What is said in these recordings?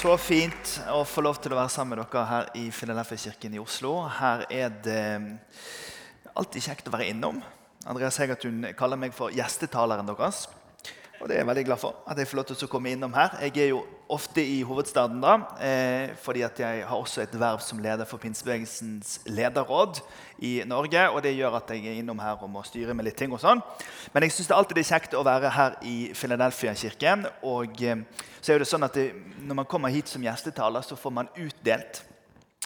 Så fint å få lov til å være sammen med dere her i Filadelfia-kirken i Oslo. Her er det alltid kjekt å være innom. Andreas Hegertun kaller meg for gjestetaleren deres. Og det er jeg veldig glad for. at jeg får lov til å komme innom her. Jeg er jo ofte i hovedstaden, da, eh, fordi at jeg har også et verv som leder for Pinsebevegelsens lederråd i Norge. og Det gjør at jeg er innom her og må styre med litt ting. og sånn. Men jeg syns alltid det er kjekt å være her i Philadelphia-kirken. og eh, så er det sånn at det, Når man kommer hit som gjestetaler, så får man utdelt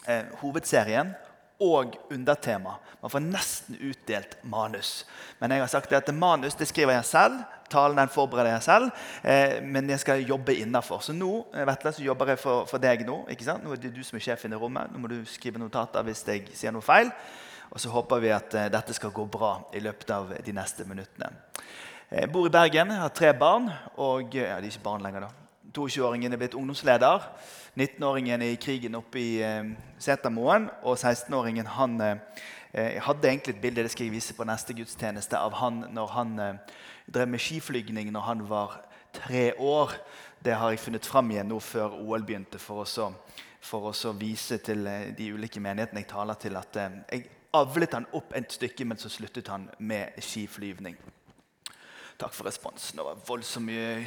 eh, hovedserien og undertema. Man får nesten utdelt manus. Men jeg har sagt at manus det skriver jeg selv. Talen den forbereder jeg selv. Eh, men jeg skal jobbe innafor. Så nå eh, Vetle, så jobber jeg for, for, deg nå. ikke sant? Nå er det du som er sjefen i rommet. Nå må du skrive notater hvis jeg sier noe feil. Og så håper vi at eh, dette skal gå bra i løpet av de neste minuttene. Jeg bor i Bergen, jeg har tre barn. Og ja, de er ikke barn lenger, da. 22-åringen er blitt ungdomsleder. 19-åringen i krigen oppe i eh, Setermoen. Og 16-åringen han eh, hadde egentlig et bilde det skal jeg vise på neste gudstjeneste, av han når han eh, drev med skiflygning når han var tre år. Det har jeg funnet fram igjen nå før OL begynte, for å, for å vise til eh, de ulike menighetene jeg taler til, at eh, jeg avlet han opp et stykke, men så sluttet han med skiflyvning. Takk for responsen. Det var voldsomt mye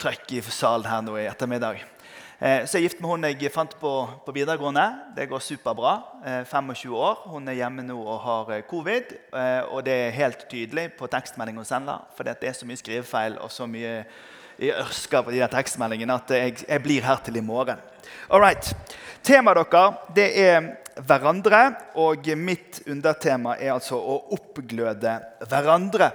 trøkk i salen her nå i ettermiddag. Eh, så jeg er gift med hun jeg fant på, på videregående. Det går superbra. 25 eh, år. Hun er hjemme nå og har eh, covid. Og det er helt tydelig på tekstmeldingen hun sender. For det er så mye skrivefeil og så mye i ørska på de der tekstmeldingene at jeg, jeg, blir her til i morgen. Alright. Temaet dere, det er hverandre. Og mitt undertema er altså å oppgløde hverandre.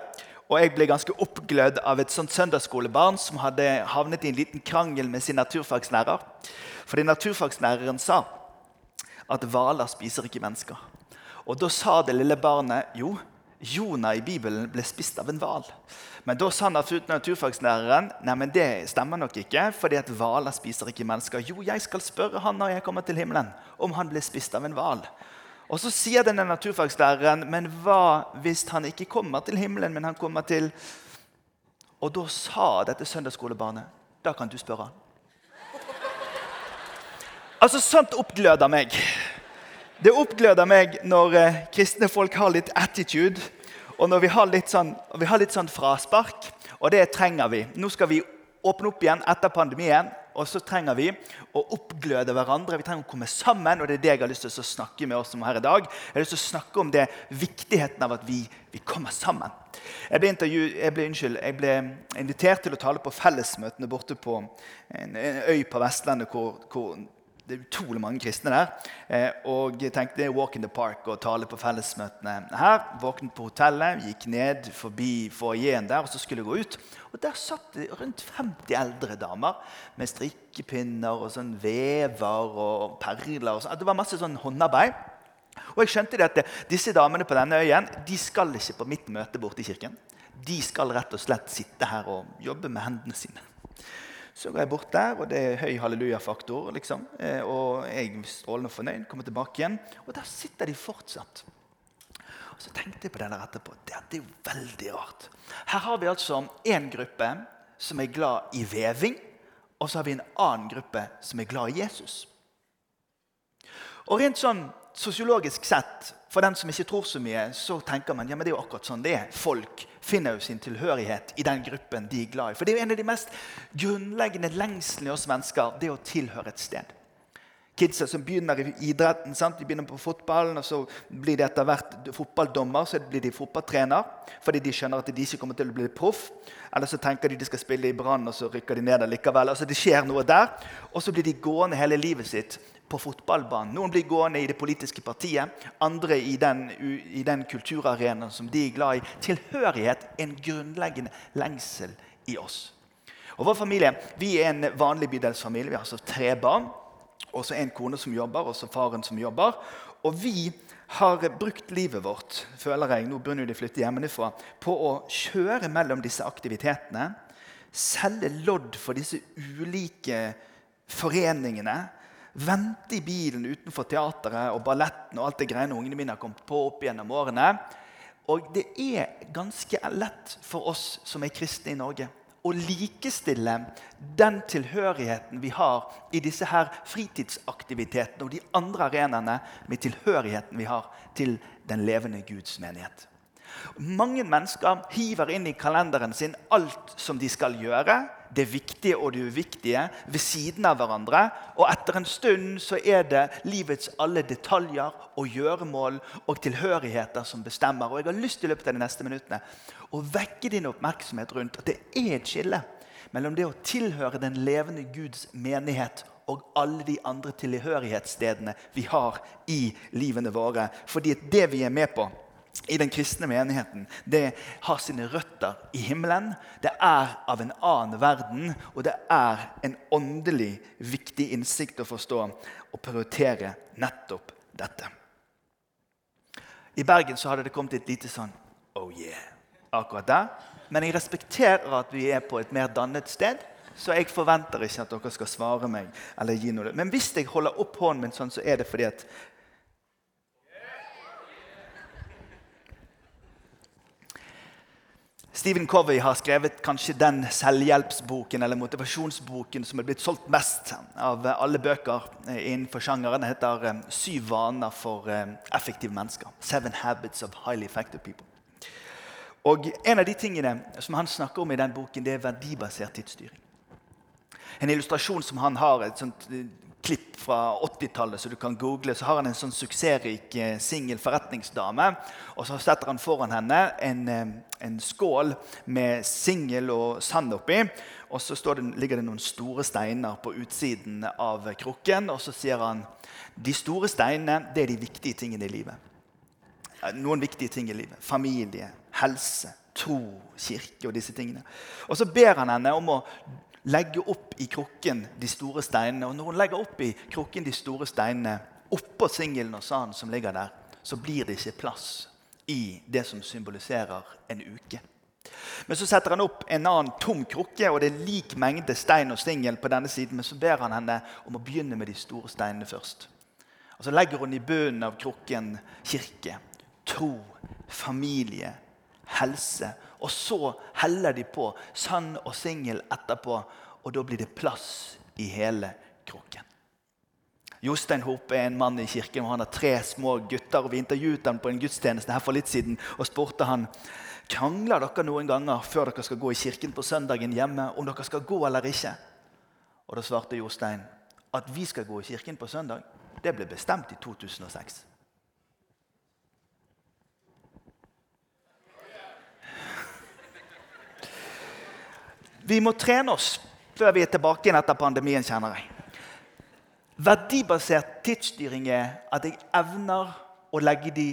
Og jeg ble ganske oppglødd av et sånt søndagsskolebarn som hadde havnet i en liten krangel med sin naturfagslærer. Fordi naturfagslæreren sa at hvaler spiser ikke mennesker. Og Da sa det lille barnet jo, Jonah i Bibelen ble spist av en hval. Men da sa naturfagslæreren nei, det stemmer nok ikke, fordi at hvaler spiser ikke mennesker. Jo, jeg skal spørre han når jeg kommer til himmelen, om han ble spist av en hval. Og så sier denne naturfagslæreren, men hva hvis han ikke kommer til himmelen, men han kommer til Og da sa dette søndagsskolebarnet, da kan du spørre han. Altså, Sånt oppgløder meg. Det oppgløder meg når eh, kristne folk har litt attitude, og når vi har litt sånn, vi har litt sånn fraspark. Og det trenger vi. Nå skal vi åpne opp igjen etter pandemien. Og så trenger vi å oppgløde hverandre. Vi trenger å komme sammen. og det er det jeg har lyst til å snakke med oss om her i dag. Jeg har lyst til å snakke om det, viktigheten av at vi, vi kommer sammen. Jeg ble, jeg, ble, unnskyld, jeg ble, invitert til å tale på fellesmøtene borte på en, en øy på Vestlandet hvor, hvor det er utrolig mange kristne der. Eh, og jeg tenkte walk in the park og tale på fellesmøtene her. Våknet på hotellet, gikk ned forbi foajeen der, og så skulle jeg gå ut. Og Der satt det rundt 50 eldre damer med strikkepinner og sånn vever og perler. og sånn. Det var masse sånn håndarbeid. Og jeg skjønte det at disse damene på denne øyen de skal ikke på mitt møte borte i kirken. De skal rett og slett sitte her og jobbe med hendene sine. Så går jeg bort der, og det er høy hallelujafaktor. Liksom. Eh, og jeg er strålende fornøyd. Kommer tilbake igjen, og der sitter de fortsatt. Så tenkte jeg på det der etterpå. Det, det er jo veldig rart. Her har vi altså en gruppe som er glad i veving, og så har vi en annen gruppe som er glad i Jesus. Og rent sånn Sosiologisk sett, for den som ikke tror så mye, så tenker man ja, men det er jo akkurat sånn det er. Folk finner jo sin tilhørighet i den gruppen de er glad i. For det er jo en av de mest grunnleggende lengslene i oss mennesker, det å tilhøre et sted. Kidsa som begynner i idretten, sant? de begynner på fotballen, og så blir de etter hvert fotballdommer, så blir de fotballtrener fordi de skjønner at de ikke kommer til å bli proff. Eller så tenker de de skal spille i Brann, og så rykker de ned likevel. Altså Det skjer noe der. Og så blir de gående hele livet sitt på fotballbanen. Noen blir gående i det politiske partiet, andre i den, i den kulturarenaen som de er glad i. Tilhørighet er en grunnleggende lengsel i oss. Og Vår familie vi er en vanlig bydelsfamilie. Vi har altså tre barn. Og så en kone som jobber, og så faren som jobber. Og vi har brukt livet vårt føler jeg, nå begynner de å flytte hjemmefra, på å kjøre mellom disse aktivitetene. Selge lodd for disse ulike foreningene Vente i bilen utenfor teateret og balletten og alt det greiene ungene mine har kommet på opp gjennom årene. Og det er ganske lett for oss som er kristne i Norge, å likestille den tilhørigheten vi har i disse her fritidsaktivitetene og de andre arenaene, med tilhørigheten vi har til den levende Guds menighet. Mange mennesker hiver inn i kalenderen sin alt som de skal gjøre, det viktige og det uviktige, ved siden av hverandre. Og etter en stund så er det livets alle detaljer og gjøremål og tilhørigheter som bestemmer. Og jeg har lyst til i løpet av de neste minuttene å vekke din oppmerksomhet rundt at det er et skille mellom det å tilhøre den levende Guds menighet og alle de andre tilhørighetsstedene vi har i livene våre. Fordi det vi er med på i den kristne menigheten, det har sine røtter i himmelen. Det er av en annen verden, og det er en åndelig viktig innsikt å forstå og prioritere nettopp dette. I Bergen så hadde det kommet et lite sånn Oh yeah! akkurat der. Men jeg respekterer at vi er på et mer dannet sted. Så jeg forventer ikke at dere skal svare meg. eller gi noe. Men hvis jeg holder opp hånden min sånn, så er det fordi at Stephen Covey har skrevet kanskje den selvhjelpsboken eller motivasjonsboken som er blitt solgt mest av alle bøker innenfor sjangeren. Den heter eh, 'Syv vaner for eh, effektive mennesker'. Seven Habits of Highly Effective People. Og En av de tingene som han snakker om i den boken, det er verdibasert tidsstyring. En illustrasjon som han har, et sånt eh, klipp fra 80-tallet så du kan google, så har han en sånn suksessrik eh, singel forretningsdame. Og så setter han foran henne en, eh, en skål med singel og sand oppi. Og så det, ligger det noen store steiner på utsiden av krukken. Og så sier han de store steinene det er de viktige tingene i livet. Noen viktige ting i livet. Familie, helse, tro, kirke og disse tingene. Og så ber han henne om å legge opp i krukken de store steinene. Og når hun legger opp i krukken de store steinene oppå singelen og sanden som ligger der, så blir det ikke plass i det som symboliserer en uke. Men så setter han opp en annen tom krukke, og det er lik mengde stein og singel på denne siden. Men så ber han henne om å begynne med de store steinene først. Og Så legger hun i bunnen av krukken kirke, tro, familie, helse. Og så heller de på sand og singel etterpå, og da blir det plass i hele krukken. Jostein Hope er en mann i kirken og han har tre små gutter. og Vi intervjuet ham på en gudstjeneste her for litt siden og spurte han, krangler dere noen ganger før dere skal gå i kirken på søndagen hjemme om dere skal gå eller ikke. Og Da svarte Jostein at vi skal gå i kirken på søndag, det ble bestemt i 2006. Vi må trene oss før vi er tilbake igjen etter pandemien, kjenner jeg. Verdibasert tidsstyring er at jeg evner å legge de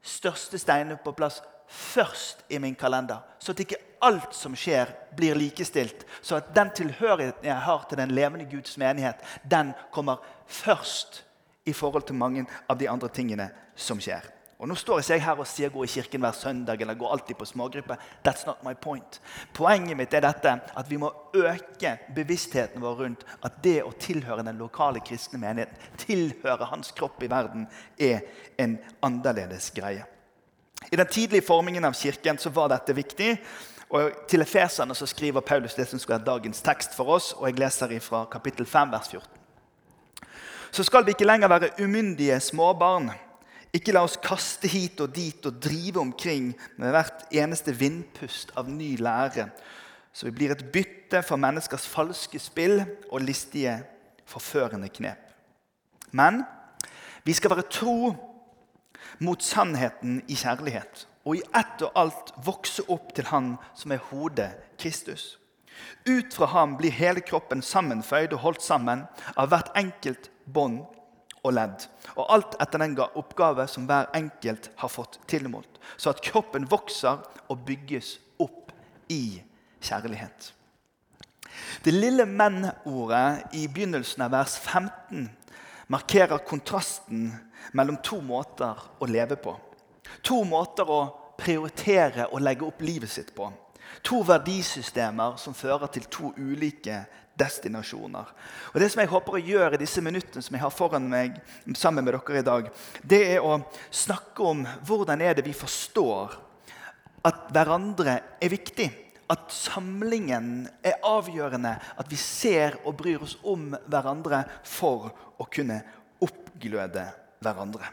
største steinene på plass først i min kalender. Så at ikke alt som skjer, blir likestilt. Så at den tilhørigheten jeg har til den levende Guds menighet, den kommer først i forhold til mange av de andre tingene som skjer. Og Nå står jeg her og sier gå i kirken hver søndag eller gå alltid på smågruppe. That's not my point. Poenget mitt er dette at vi må øke bevisstheten vår rundt at det å tilhøre den lokale kristne menigheten, tilhøre hans kropp i verden, er en annerledes greie. I den tidlige formingen av kirken så var dette viktig. Og Til Efeserne så skriver Paulus det som skal være dagens tekst for oss. og Jeg leser fra kapittel 5, vers 14. Så skal vi ikke lenger være umyndige småbarn ikke la oss kaste hit og dit og drive omkring med hvert eneste vindpust av ny lære, så vi blir et bytte for menneskers falske spill og listige, forførende knep. Men vi skal være tro mot sannheten i kjærlighet, og i ett og alt vokse opp til Han som er hodet, Kristus. Ut fra ham blir hele kroppen sammenføyd og holdt sammen av hvert enkelt bånd og ledd. Og alt etter den oppgave som hver enkelt har fått tilmålt. Så at kroppen vokser og bygges opp i kjærlighet. Det lille menn-ordet i begynnelsen av vers 15 markerer kontrasten mellom to måter å leve på. To måter å prioritere og legge opp livet sitt på. To verdisystemer som fører til to ulike destinasjoner. Og Det som jeg håper å gjøre i disse minuttene som jeg har foran meg sammen med dere i dag, det er å snakke om hvordan er det vi forstår at hverandre er viktig. at samlingen er avgjørende. At vi ser og bryr oss om hverandre for å kunne oppgløde hverandre.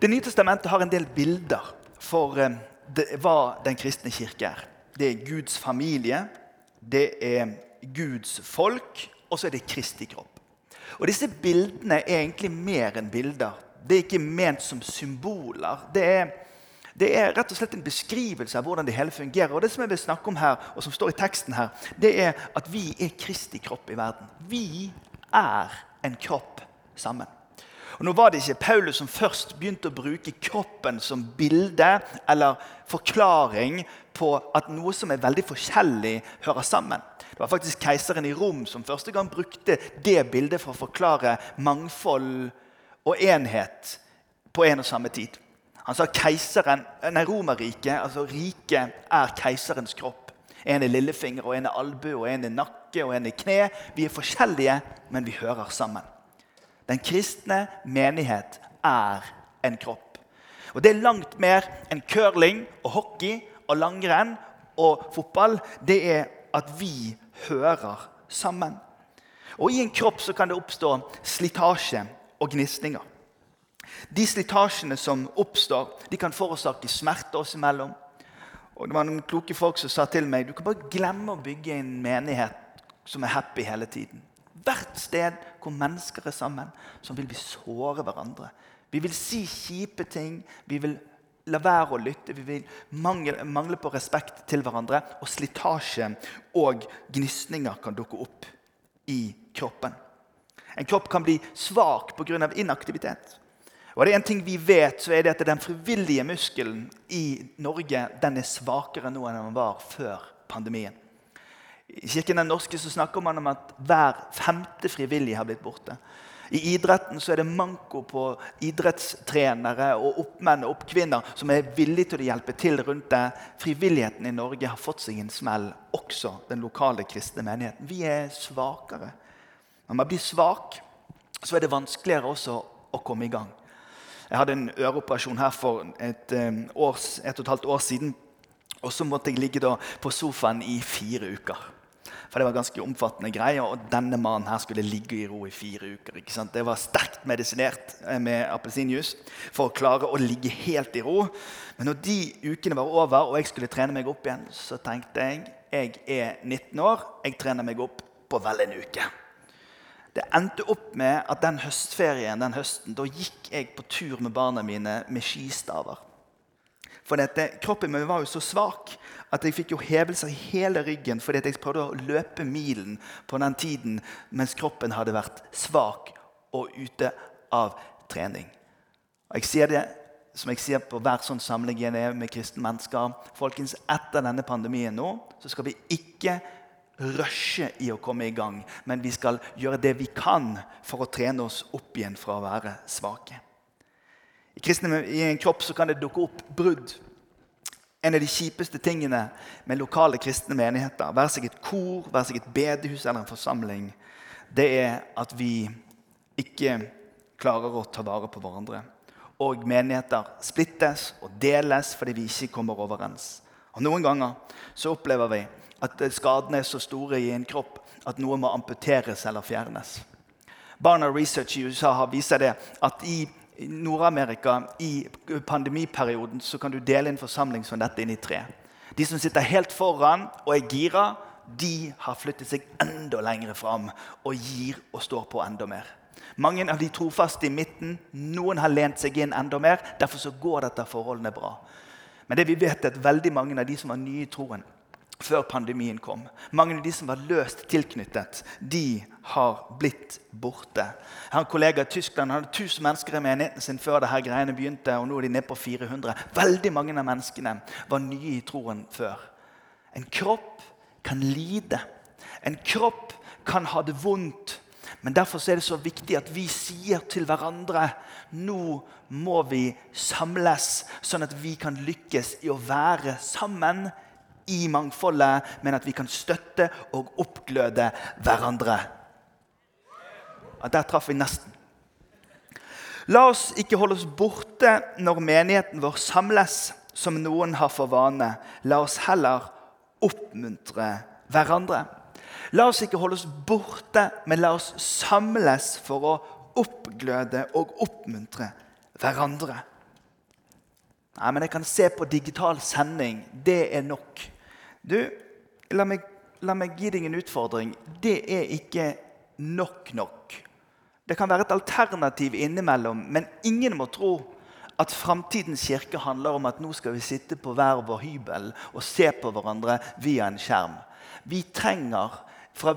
Det nye testamentet har en del bilder for eh, hva den kristne kirke er. Det er Guds familie, det er Guds folk, og så er det Kristi kropp. Og Disse bildene er egentlig mer enn bilder. Det er ikke ment som symboler. Det er, det er, rett og slett en beskrivelse av hvordan det hele fungerer. Og det som jeg vil snakke om her, og som står i teksten her, det er at vi er Kristi kropp i verden. Vi er en kropp sammen. Og nå var det ikke Paulus som først begynte å bruke kroppen som bilde eller forklaring på at noe som er veldig forskjellig, hører sammen. Det var faktisk keiseren i Rom som første gang brukte det bildet for å forklare mangfold og enhet på en og samme tid. Han sa keiseren, nei, Romerriket, altså riket, er keiserens kropp. En er lillefinger, og en er albue, og en er nakke og en er kne. Vi er forskjellige, men vi hører sammen. Den kristne menighet er en kropp. Og Det er langt mer enn curling og hockey og langrenn og fotball. Det er at vi hører sammen. Og I en kropp så kan det oppstå slitasje og gnisninger. De slitasjene som oppstår, de kan forårsake smerte oss imellom. Og det var noen kloke folk som sa til meg du kan bare glemme å bygge en menighet som er happy hele tiden. Hvert sted hvor mennesker er sammen, så vil vi såre hverandre. Vi vil si kjipe ting. Vi vil la være å lytte. Vi vil mangle, mangle på respekt til hverandre. Og slitasje og gnisninger kan dukke opp i kroppen. En kropp kan bli svak pga. inaktivitet. Og er det en ting vi vet, så er det at den frivillige muskelen i Norge den er svakere nå enn den var før pandemien. I Kirken den norske så snakker man om at hver femte frivillige har blitt borte. I idretten så er det manko på idrettstrenere og oppmenn og oppkvinner som er villige til å hjelpe til rundt det. Frivilligheten i Norge har fått seg en smell, også den lokale kristne menigheten. Vi er svakere. Når man blir svak, så er det vanskeligere også å komme i gang. Jeg hadde en øreoperasjon her for et, eh, års, et og et halvt år siden. Og så måtte jeg ligge på sofaen i fire uker. For det var ganske omfattende greier, og denne mannen her skulle ligge i ro i fire uker. ikke sant? Det var sterkt medisinert eh, med appelsinjuice for å klare å ligge helt i ro. Men når de ukene var over, og jeg skulle trene meg opp igjen, så tenkte jeg jeg er 19 år, jeg trener meg opp på vel en uke. Det endte opp med at den høstferien den høsten, da gikk jeg på tur med barna mine med skistaver. For dette, kroppen min var jo så svak at jeg fikk jo hevelser i hele ryggen fordi jeg prøvde å løpe milen på den tiden mens kroppen hadde vært svak og ute av trening. Og jeg sier det som jeg sier på hver sånn samling jeg er med kristne mennesker. Folkens, Etter denne pandemien nå så skal vi ikke rushe i å komme i gang, men vi skal gjøre det vi kan for å trene oss opp igjen fra å være svake. I, kristne, I en kropp så kan det dukke opp brudd en av de kjipeste tingene med lokale kristne menigheter, være seg et kor, være seg et bedehus eller en forsamling, det er at vi ikke klarer å ta vare på hverandre. Og menigheter splittes og deles fordi vi ikke kommer overens. Og Noen ganger så opplever vi at skadene er så store i en kropp at noe må amputeres eller fjernes. Barna Research i USA har vist det at i i Nord-Amerika i pandemiperioden så kan du dele en forsamling som dette inn i tre. De som sitter helt foran og er gira, de har flyttet seg enda lenger fram og gir og står på enda mer. Mange av de trofaste i midten, noen har lent seg inn enda mer. Derfor så går dette forholdene bra. Men det vi vet er at veldig mange av de som var nye i troen, før pandemien kom. Mange av de som var løst tilknyttet, de har blitt borte. Jeg har en kollega i Tyskland han hadde 1000 mennesker i menigheten sin før det her greiene begynte, og nå er de nede på 400. Veldig mange av menneskene var nye i troen før. En kropp kan lide. En kropp kan ha det vondt. Men Derfor er det så viktig at vi sier til hverandre nå må vi samles, sånn at vi kan lykkes i å være sammen i mangfoldet, men at vi kan støtte og oppgløde hverandre. Ja, der traff vi nesten. La oss ikke holde oss borte når menigheten vår samles, som noen har for vane. La oss heller oppmuntre hverandre. La oss ikke holde oss borte, men la oss samles for å oppgløde og oppmuntre hverandre. Nei, men jeg kan se på digital sending. Det er nok. Du, la meg, la meg gi deg en utfordring. Det er ikke nok nok. Det kan være et alternativ innimellom, men ingen må tro at framtidens kirke handler om at nå skal vi sitte på hver vår hybel og se på hverandre via en skjerm. Vi trenger fra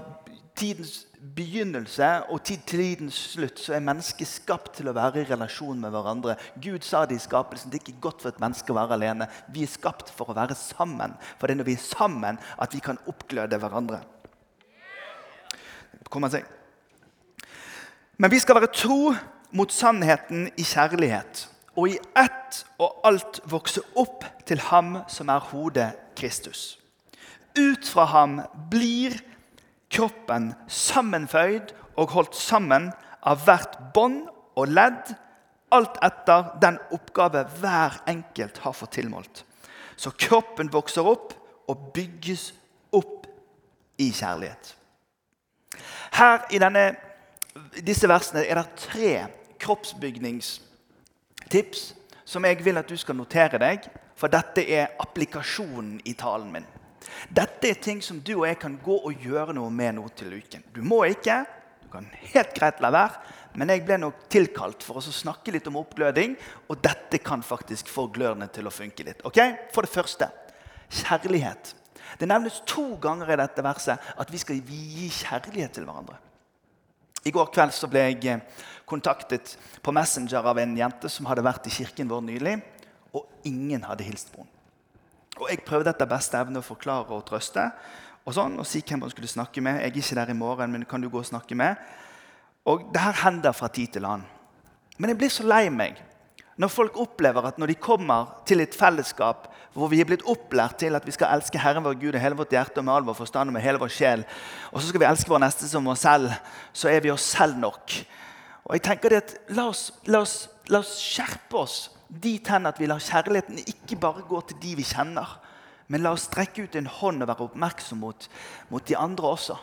tidens begynnelse og til tidens slutt så er mennesket skapt til å være i relasjon med hverandre. Gud sa det i skapelsen. Det er ikke godt for et menneske å være alene. Vi er skapt for å være sammen. For det er når vi er sammen, at vi kan oppgløde hverandre. Kommer seg. Men vi skal være tro mot sannheten i kjærlighet og i ett og alt vokse opp til ham som er hodet Kristus. Ut fra ham blir kroppen sammenføyd og holdt sammen av hvert bånd og ledd, alt etter den oppgave hver enkelt har fått tilmålt. Så kroppen vokser opp og bygges opp i kjærlighet. Her i denne, disse versene er det tre kroppsbygningstips som jeg vil at du skal notere deg, for dette er applikasjonen i talen min. Dette er ting som du og jeg kan gå og gjøre noe med nå til uken. Du må ikke. Du kan helt greit la være. Men jeg ble nok tilkalt for å snakke litt om oppgløding, og dette kan faktisk få glørne til å funke litt. Ok? For det første kjærlighet. Det nevnes to ganger i dette verset at vi skal gi kjærlighet til hverandre. I går kveld så ble jeg eh, kontaktet på Messenger av en jente som hadde vært i kirken vår nylig, og ingen hadde hilst på henne. Og Jeg prøvde etter beste evne å forklare og trøste og sånn, og si hvem man skulle snakke med. Jeg er ikke der i morgen, men kan du gå og snakke med? Og det her hender fra tid til annen. Men jeg blir så lei meg når folk opplever at når de kommer til et fellesskap hvor vi er blitt opplært til at vi skal elske Herren vår Gud og hele vårt hjerte og med all vår forstand og med hele vår sjel, og så skal vi elske vår neste som oss selv, så er vi oss selv nok. Og jeg tenker det at La oss, la oss, la oss skjerpe oss dit hen at vi lar kjærligheten ikke bare gå til de vi kjenner, men la oss strekke ut en hånd og være oppmerksom mot, mot de andre også.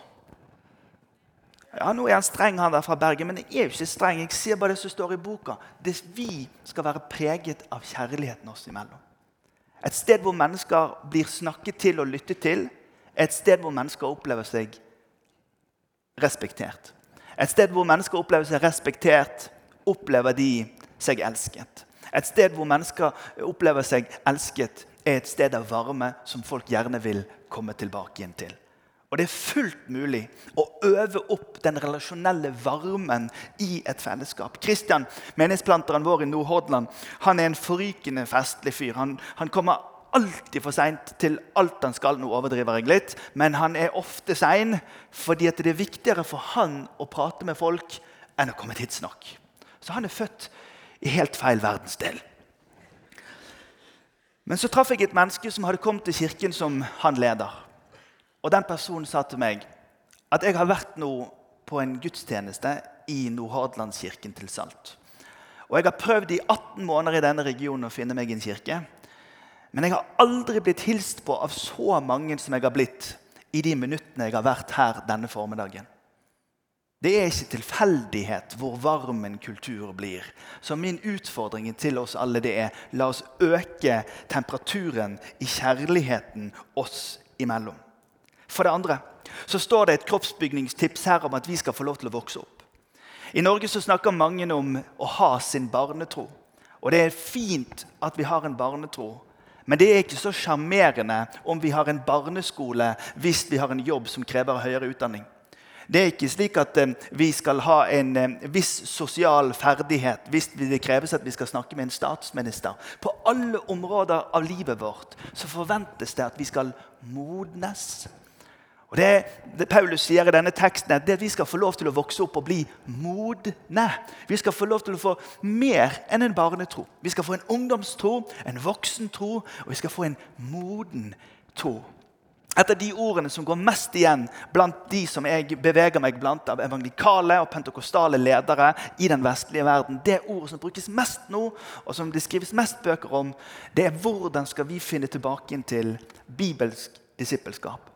Ja, Nå er han streng, han der fra Bergen, men jeg er jo ikke streng. Jeg sier bare det som står i boka. Det, vi skal være preget av kjærligheten oss imellom. Et sted hvor mennesker blir snakket til og lyttet til. Et sted hvor mennesker opplever seg respektert. Et sted hvor mennesker opplever seg respektert, opplever de seg elsket. Et sted hvor mennesker opplever seg elsket, er et sted av varme som folk gjerne vil komme tilbake igjen til. Og Det er fullt mulig å øve opp den relasjonelle varmen i et fellesskap. Kristian, menighetsplanteren vår i Nordhordland, han er en forrykende festlig fyr. Han, han kommer alltid for seint til alt han skal. Nå overdriver jeg litt, men han er ofte sein fordi det er viktigere for han å prate med folk enn å komme tidsnok. Så han er født i helt feil verdensdel. Men så traff jeg et menneske som hadde kommet til kirken som han leder. Og Den personen sa til meg at jeg har vært nå på en gudstjeneste i Nordhordlandskirken til Salt. Og Jeg har prøvd i 18 måneder i denne regionen å finne meg en kirke. Men jeg har aldri blitt hilst på av så mange som jeg har blitt i de minuttene jeg har vært her denne formiddagen. Det er ikke tilfeldighet hvor varm en kultur blir. Så min utfordring til oss alle det er la oss øke temperaturen i kjærligheten oss imellom. For det andre så står det et kroppsbygningstips her om at vi skal få lov til å vokse opp. I Norge så snakker mange om å ha sin barnetro. Og det er fint at vi har en barnetro. Men det er ikke så sjarmerende om vi har en barneskole hvis vi har en jobb som krever høyere utdanning. Det er ikke slik at eh, vi skal ha en eh, viss sosial ferdighet hvis det kreves at vi skal snakke med en statsminister. På alle områder av livet vårt så forventes det at vi skal modnes. Og det, det Paulus sier i denne teksten, er at vi skal få lov til å vokse opp og bli modne. Vi skal få lov til å få mer enn en barnetro. Vi skal få en ungdomstro, en voksentro, og vi skal få en moden tro. Et av de ordene som går mest igjen blant de som jeg beveger meg blant av evangelikale og pentekostale ledere i den vestlige verden, det ordet som brukes mest nå, og som det skrives mest bøker om, det er hvordan skal vi finne tilbake inn til bibelsk disippelskap.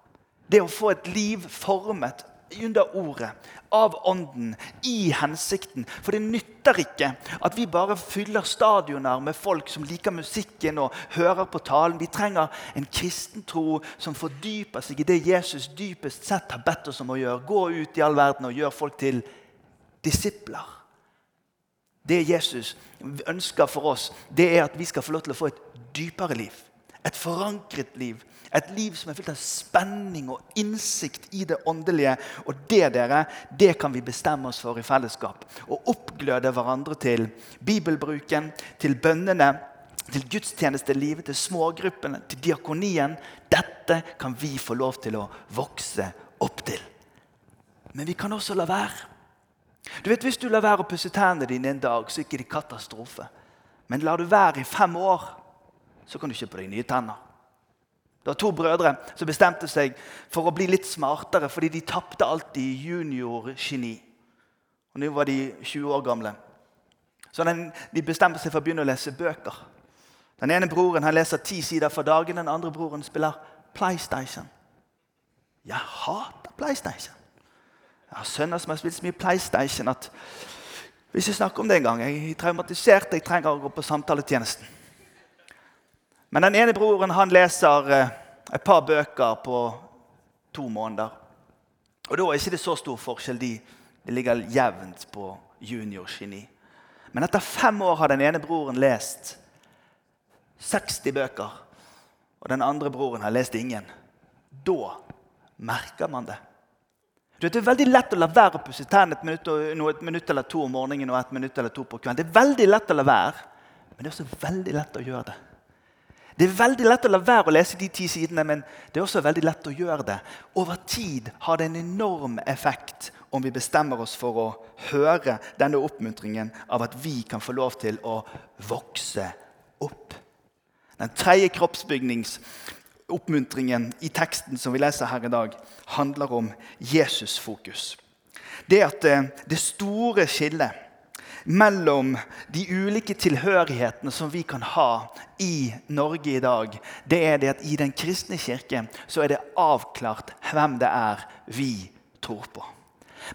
Det å få et liv formet under ordet, av ånden, i hensikten. For det nytter ikke at vi bare fyller stadioner med folk som liker musikken og hører på talen. Vi trenger en kristen tro som fordyper seg i det Jesus dypest sett har bedt oss om å gjøre. Gå ut i all verden og gjør folk til disipler. Det Jesus ønsker for oss, det er at vi skal få lov til å få et dypere liv. Et forankret liv et liv som er fylt av spenning og innsikt i det åndelige. Og det dere, det kan vi bestemme oss for i fellesskap. Å oppgløde hverandre til bibelbruken, til bønnene, til gudstjenestelivet, til smågruppene, til diakonien. Dette kan vi få lov til å vokse opp til. Men vi kan også la være. Du vet, Hvis du lar være å pusse tennene dine en dag, så er det ikke katastrofe. Men lar du være i fem år, så kan du kjøpe deg nye tenner. Det var to brødre som bestemte seg for å bli litt smartere fordi de tapte alltid junior-geni. Og Nå var de 20 år gamle. Så den, de bestemte seg for å begynne å lese bøker. Den ene broren han leser ti sider for dagen, den andre broren spiller PlayStation. Jeg hater PlayStation. Jeg har sønner som har spilt så mye PlayStation at hvis jeg snakker om det en gang, jeg er traumatisert, jeg trenger å gå på samtaletjenesten. Men den ene broren han leser eh, et par bøker på to måneder. Og Da er det ikke så stor forskjell. De, de ligger jevnt på junior-geni. Men etter fem år har den ene broren lest 60 bøker. Og den andre broren har lest ingen. Da merker man det. Det er veldig lett å la være å pusse tennene et minutt, et minutt eller to om morgenen og et minutt eller to på kvelden. Det er veldig lett å la være, men det er også veldig lett å gjøre det. Det er veldig lett å la være å lese de ti sidene, men det er også veldig lett å gjøre det. Over tid har det en enorm effekt om vi bestemmer oss for å høre denne oppmuntringen av at vi kan få lov til å vokse opp. Den tredje kroppsbygningsoppmuntringen i teksten som vi leser her i dag, handler om Jesusfokus. Det at eh, det store skillet mellom de ulike tilhørighetene som vi kan ha i Norge i dag, det er det at i Den kristne kirke så er det avklart hvem det er vi tror på.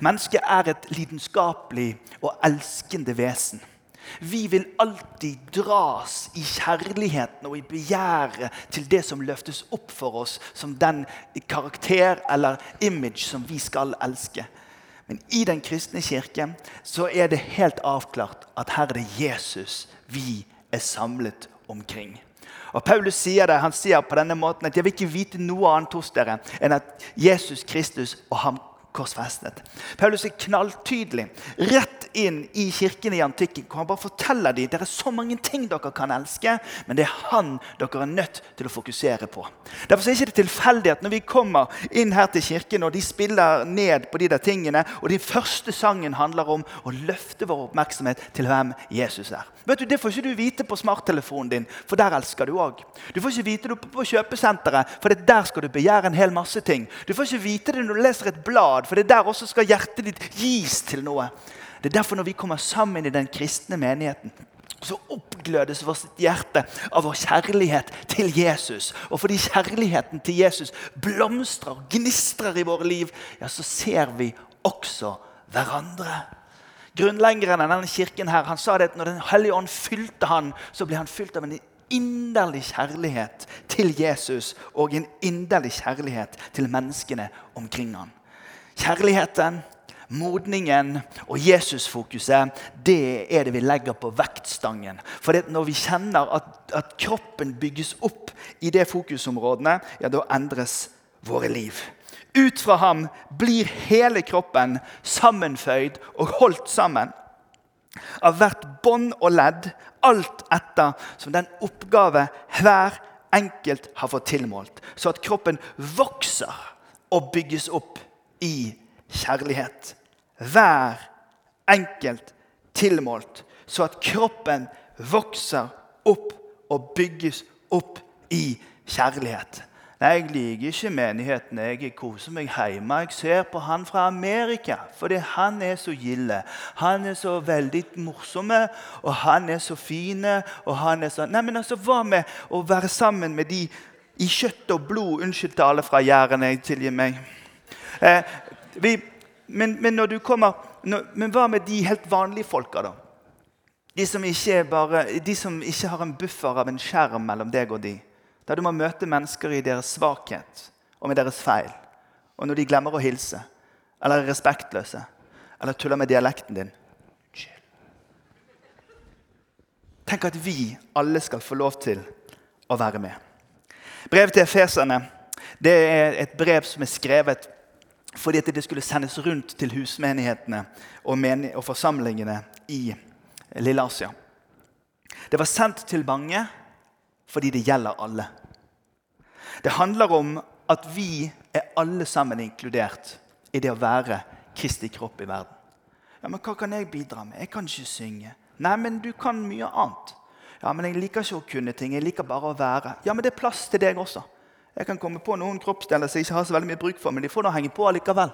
Mennesket er et lidenskapelig og elskende vesen. Vi vil alltid dras i kjærligheten og i begjæret til det som løftes opp for oss som den karakter eller image som vi skal elske. Men i den kristne kirke så er det helt avklart at her er det Jesus vi er samlet omkring. Og Paulus sier det, han sier på denne måten at jeg vil ikke vite noe annet hos dere enn at Jesus Kristus og ham korsfestet. Paulus er knalltydelig. Rett inn i kirkene i antikken. hvor Han bare forteller dem det er så mange ting dere kan elske, men det er han dere er nødt til å fokusere på. Derfor er det ikke tilfeldig at når vi kommer inn her til kirken, og de spiller ned på de der tingene, og den første sangen handler om å løfte vår oppmerksomhet til hvem Jesus er. Vet du, Det får ikke du vite på smarttelefonen din, for der elsker du òg. Du får ikke vite det på kjøpesenteret, for der skal du begjære en hel masse ting. Du får ikke vite det når du leser et blad, for det er der også skal hjertet ditt gis til noe. Det er derfor når vi kommer sammen i den kristne menigheten, så oppglødes vårt hjerte av vår kjærlighet til Jesus. Og fordi kjærligheten til Jesus blomstrer og gnistrer i våre liv, ja, så ser vi også hverandre. Grunnleggeren av denne kirken her, han sa det at når Den hellige ånd fylte han, så ble han fylt av en inderlig kjærlighet til Jesus og en inderlig kjærlighet til menneskene omkring han. Kjærligheten modningen og Jesusfokuset, det er det vi legger på vektstangen. For når vi kjenner at, at kroppen bygges opp i det fokusområdene, ja, da endres våre liv. Ut fra ham blir hele kroppen sammenføyd og holdt sammen av hvert bånd og ledd, alt etter som den oppgave hver enkelt har fått tilmålt, så at kroppen vokser og bygges opp i kjærlighet. Hver enkelt tilmålt, så at kroppen vokser opp og bygges opp i kjærlighet. Jeg liker ikke menigheten. Jeg koser meg hjemme. Jeg ser på han fra Amerika, fordi han er så gilde. Han er så veldig morsomme, og han er så fine. og han er så... Nei, men altså, Hva med å være sammen med de i kjøtt og blod? Unnskyld til alle fra Jæren, jeg tilgir meg. Eh, vi, men, men, når du kommer, når, men hva med de helt vanlige folka, da? De som, bare, de som ikke har en buffer av en skjerm mellom deg og de. Der du må møte mennesker i deres svakhet og med deres feil. Og når de glemmer å hilse, eller er respektløse, eller tuller med dialekten din. Tenk at vi alle skal få lov til å være med. Brevet til efeserne det er et brev som er skrevet fordi at det skulle sendes rundt til husmenighetene og, og forsamlingene i Lille Asia. Det var sendt til mange fordi det gjelder alle. Det handler om at vi er alle sammen inkludert i det å være Kristi kropp i verden. Ja, men Hva kan jeg bidra med? Jeg kan ikke synge. Nei, men du kan mye annet. Ja, men Jeg liker ikke å kunne ting. Jeg liker bare å være. Ja, men det er plass til deg også. Jeg kan komme på noen kroppsdeler som jeg ikke har så veldig mye bruk for, men de får nå henge på allikevel.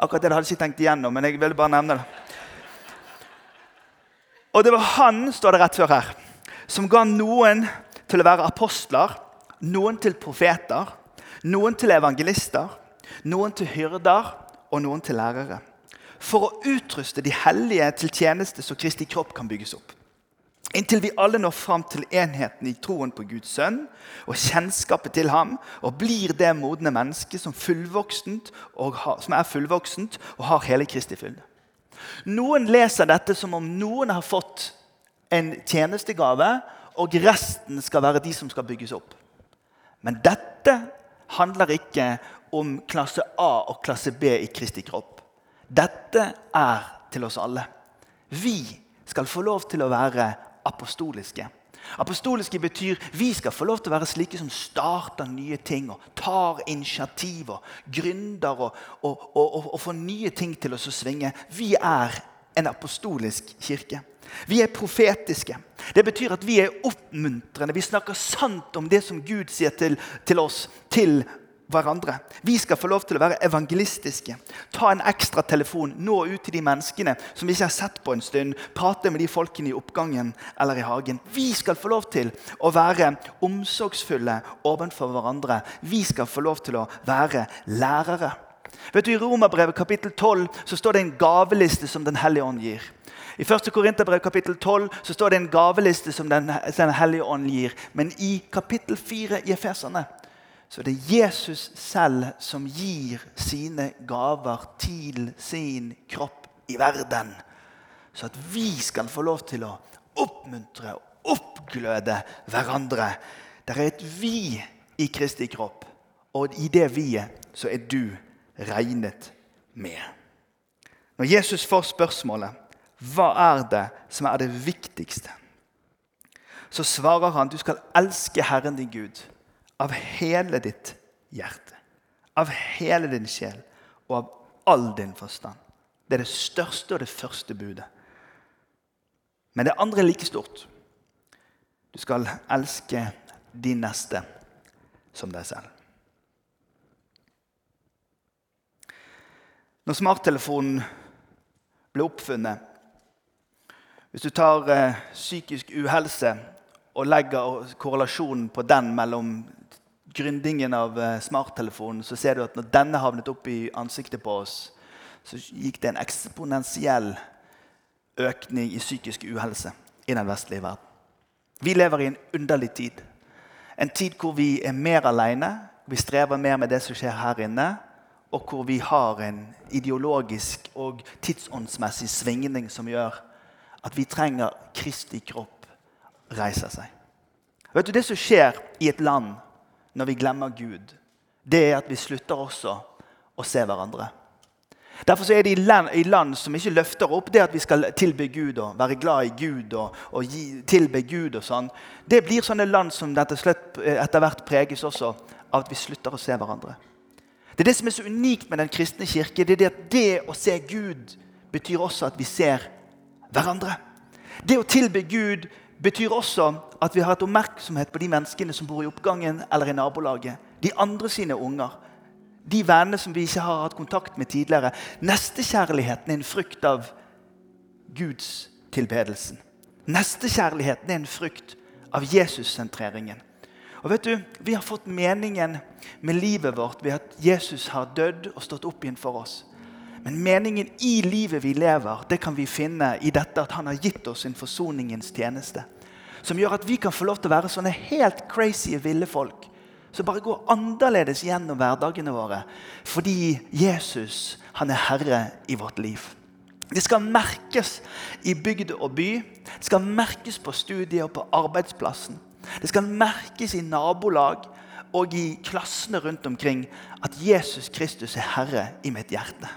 Akkurat det hadde jeg ikke tenkt igjennom, men jeg ville bare nevne det. Og det var han, står det rett før her, som ga noen til å være apostler, noen til profeter, noen til evangelister, noen til hyrder og noen til lærere. For å utruste de hellige til tjeneste så Kristi kropp kan bygges opp. Inntil vi alle når fram til enheten i troen på Guds sønn og kjennskapet til ham, og blir det modne mennesket som, som er fullvoksent og har hele Kristi fylde. Noen leser dette som om noen har fått en tjenestegave, og resten skal være de som skal bygges opp. Men dette handler ikke om klasse A og klasse B i Kristi kropp. Dette er til oss alle. Vi skal få lov til å være apostoliske. Apostoliske betyr vi skal få lov til å være slike som starter nye ting og tar initiativ og gründer og, og, og, og, får nye ting til oss å svinge. Vi er en apostolisk kirke. Vi er profetiske. Det betyr at vi er oppmuntrende. Vi snakker sant om det som Gud sier til, til oss, til hverandre. Vi skal få lov til å være evangelistiske. Ta en ekstra telefon, nå ut til de menneskene som vi ikke har sett på en stund. Prate med de folkene i oppgangen eller i hagen. Vi skal få lov til å være omsorgsfulle overfor hverandre. Vi skal få lov til å være lærere. Vet du, I Romerbrevet kapittel 12 så står det en gaveliste som Den hellige ånd gir. I 1. Korinterbrev kapittel 12 så står det en gaveliste som Den, den hellige ånd gir. Men i kapittel 4 i Efeserne så det er Jesus selv som gir sine gaver til sin kropp i verden. Så at vi skal få lov til å oppmuntre og oppgløde hverandre. Det er et vi i Kristi kropp, og i det vi-et så er du regnet med. Når Jesus får spørsmålet hva er det som er det viktigste, så svarer han du skal elske Herren din Gud av hele ditt hjerte, av hele din sjel og av all din forstand. Det er det største og det første budet. Men det andre er like stort. Du skal elske din neste som deg selv. Når smarttelefonen ble oppfunnet Hvis du tar eh, psykisk uhelse og legger korrelasjonen på den mellom gründingen av eh, smarttelefonen, så ser du at når denne havnet opp i ansiktet på oss, så gikk det en eksponentiell økning i psykisk uhelse i den vestlige verden. Vi lever i en underlig tid. En tid hvor vi er mer alene, vi strever mer med det som skjer her inne, og hvor vi har en ideologisk og tidsåndsmessig svingning som gjør at vi trenger Kristi kropp reiser seg. Vet du, Det som skjer i et land når vi glemmer Gud, det er at vi slutter også å se hverandre. Derfor er det i land, i land, som ikke løfter opp det at vi skal tilbe Gud og være glad i Gud og, og gi, tilbe Gud og sånn. Det blir sånne land som etter hvert preges også av at vi slutter å se hverandre. Det er det som er så unikt med den kristne kirke. Det er det at det å se Gud betyr også at vi ser hverandre. Det å tilbe Gud betyr også at vi har et oppmerksomhet på de menneskene som bor i oppgangen eller i nabolaget. De andre sine unger. De vennene som vi ikke har hatt kontakt med tidligere. Nestekjærligheten er en frykt av Guds tilbedelsen. Nestekjærligheten er en frykt av Jesus-sentreringen. Og vet du, Vi har fått meningen med livet vårt ved at Jesus har dødd og stått opp igjen for oss. Men meningen i livet vi lever, det kan vi finne i dette at han har gitt oss en forsoningens tjeneste. Som gjør at vi kan få lov til å være sånne helt crazy, ville folk. Som bare går annerledes gjennom hverdagene våre. Fordi Jesus han er herre i vårt liv. Det skal merkes i bygd og by. Det skal merkes på studiet og på arbeidsplassen. Det skal merkes i nabolag og i klassene rundt omkring at Jesus Kristus er herre i mitt hjerte.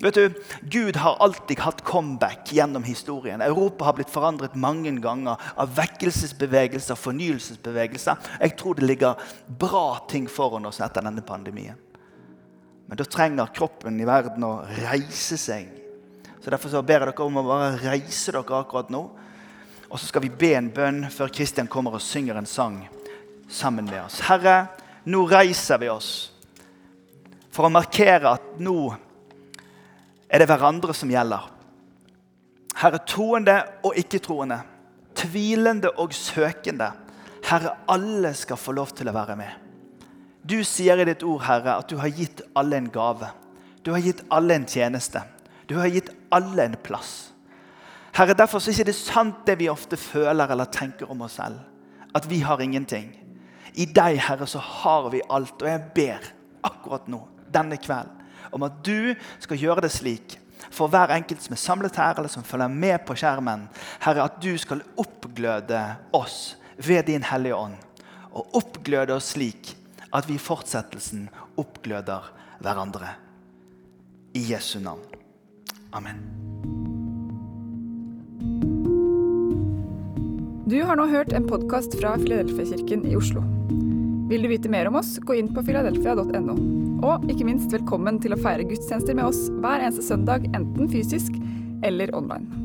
Vet du, Gud har alltid hatt comeback gjennom historien. Europa har blitt forandret mange ganger av vekkelsesbevegelser, fornyelsesbevegelser. Jeg tror det ligger bra ting foran oss etter denne pandemien. Men da trenger kroppen i verden å reise seg. Så Derfor så ber jeg dere om å bare reise dere akkurat nå. Og så skal vi be en bønn før Kristian kommer og synger en sang sammen med oss. Herre, nå reiser vi oss for å markere at nå er det hverandre som gjelder. Herre, troende og ikke-troende, tvilende og søkende. Herre, alle skal få lov til å være med. Du sier i ditt ord, Herre, at du har gitt alle en gave. Du har gitt alle en tjeneste. Du har gitt alle en plass. Herre, Derfor er det ikke sant det vi ofte føler eller tenker om oss selv. At vi har ingenting. I deg, Herre, så har vi alt. Og jeg ber akkurat nå, denne kvelden, om at du skal gjøre det slik for hver enkelt som er samlet her, eller som følger med på skjermen, Herre, at du skal oppgløde oss ved din Hellige Ånd. Og oppgløde oss slik at vi i fortsettelsen oppgløder hverandre. I Jesu navn. Amen. Du har nå hørt en podkast fra Filadelfia-kirken i Oslo. Vil du vite mer om oss, gå inn på filadelfia.no. Og ikke minst velkommen til å feire gudstjenester med oss hver eneste søndag, enten fysisk eller online.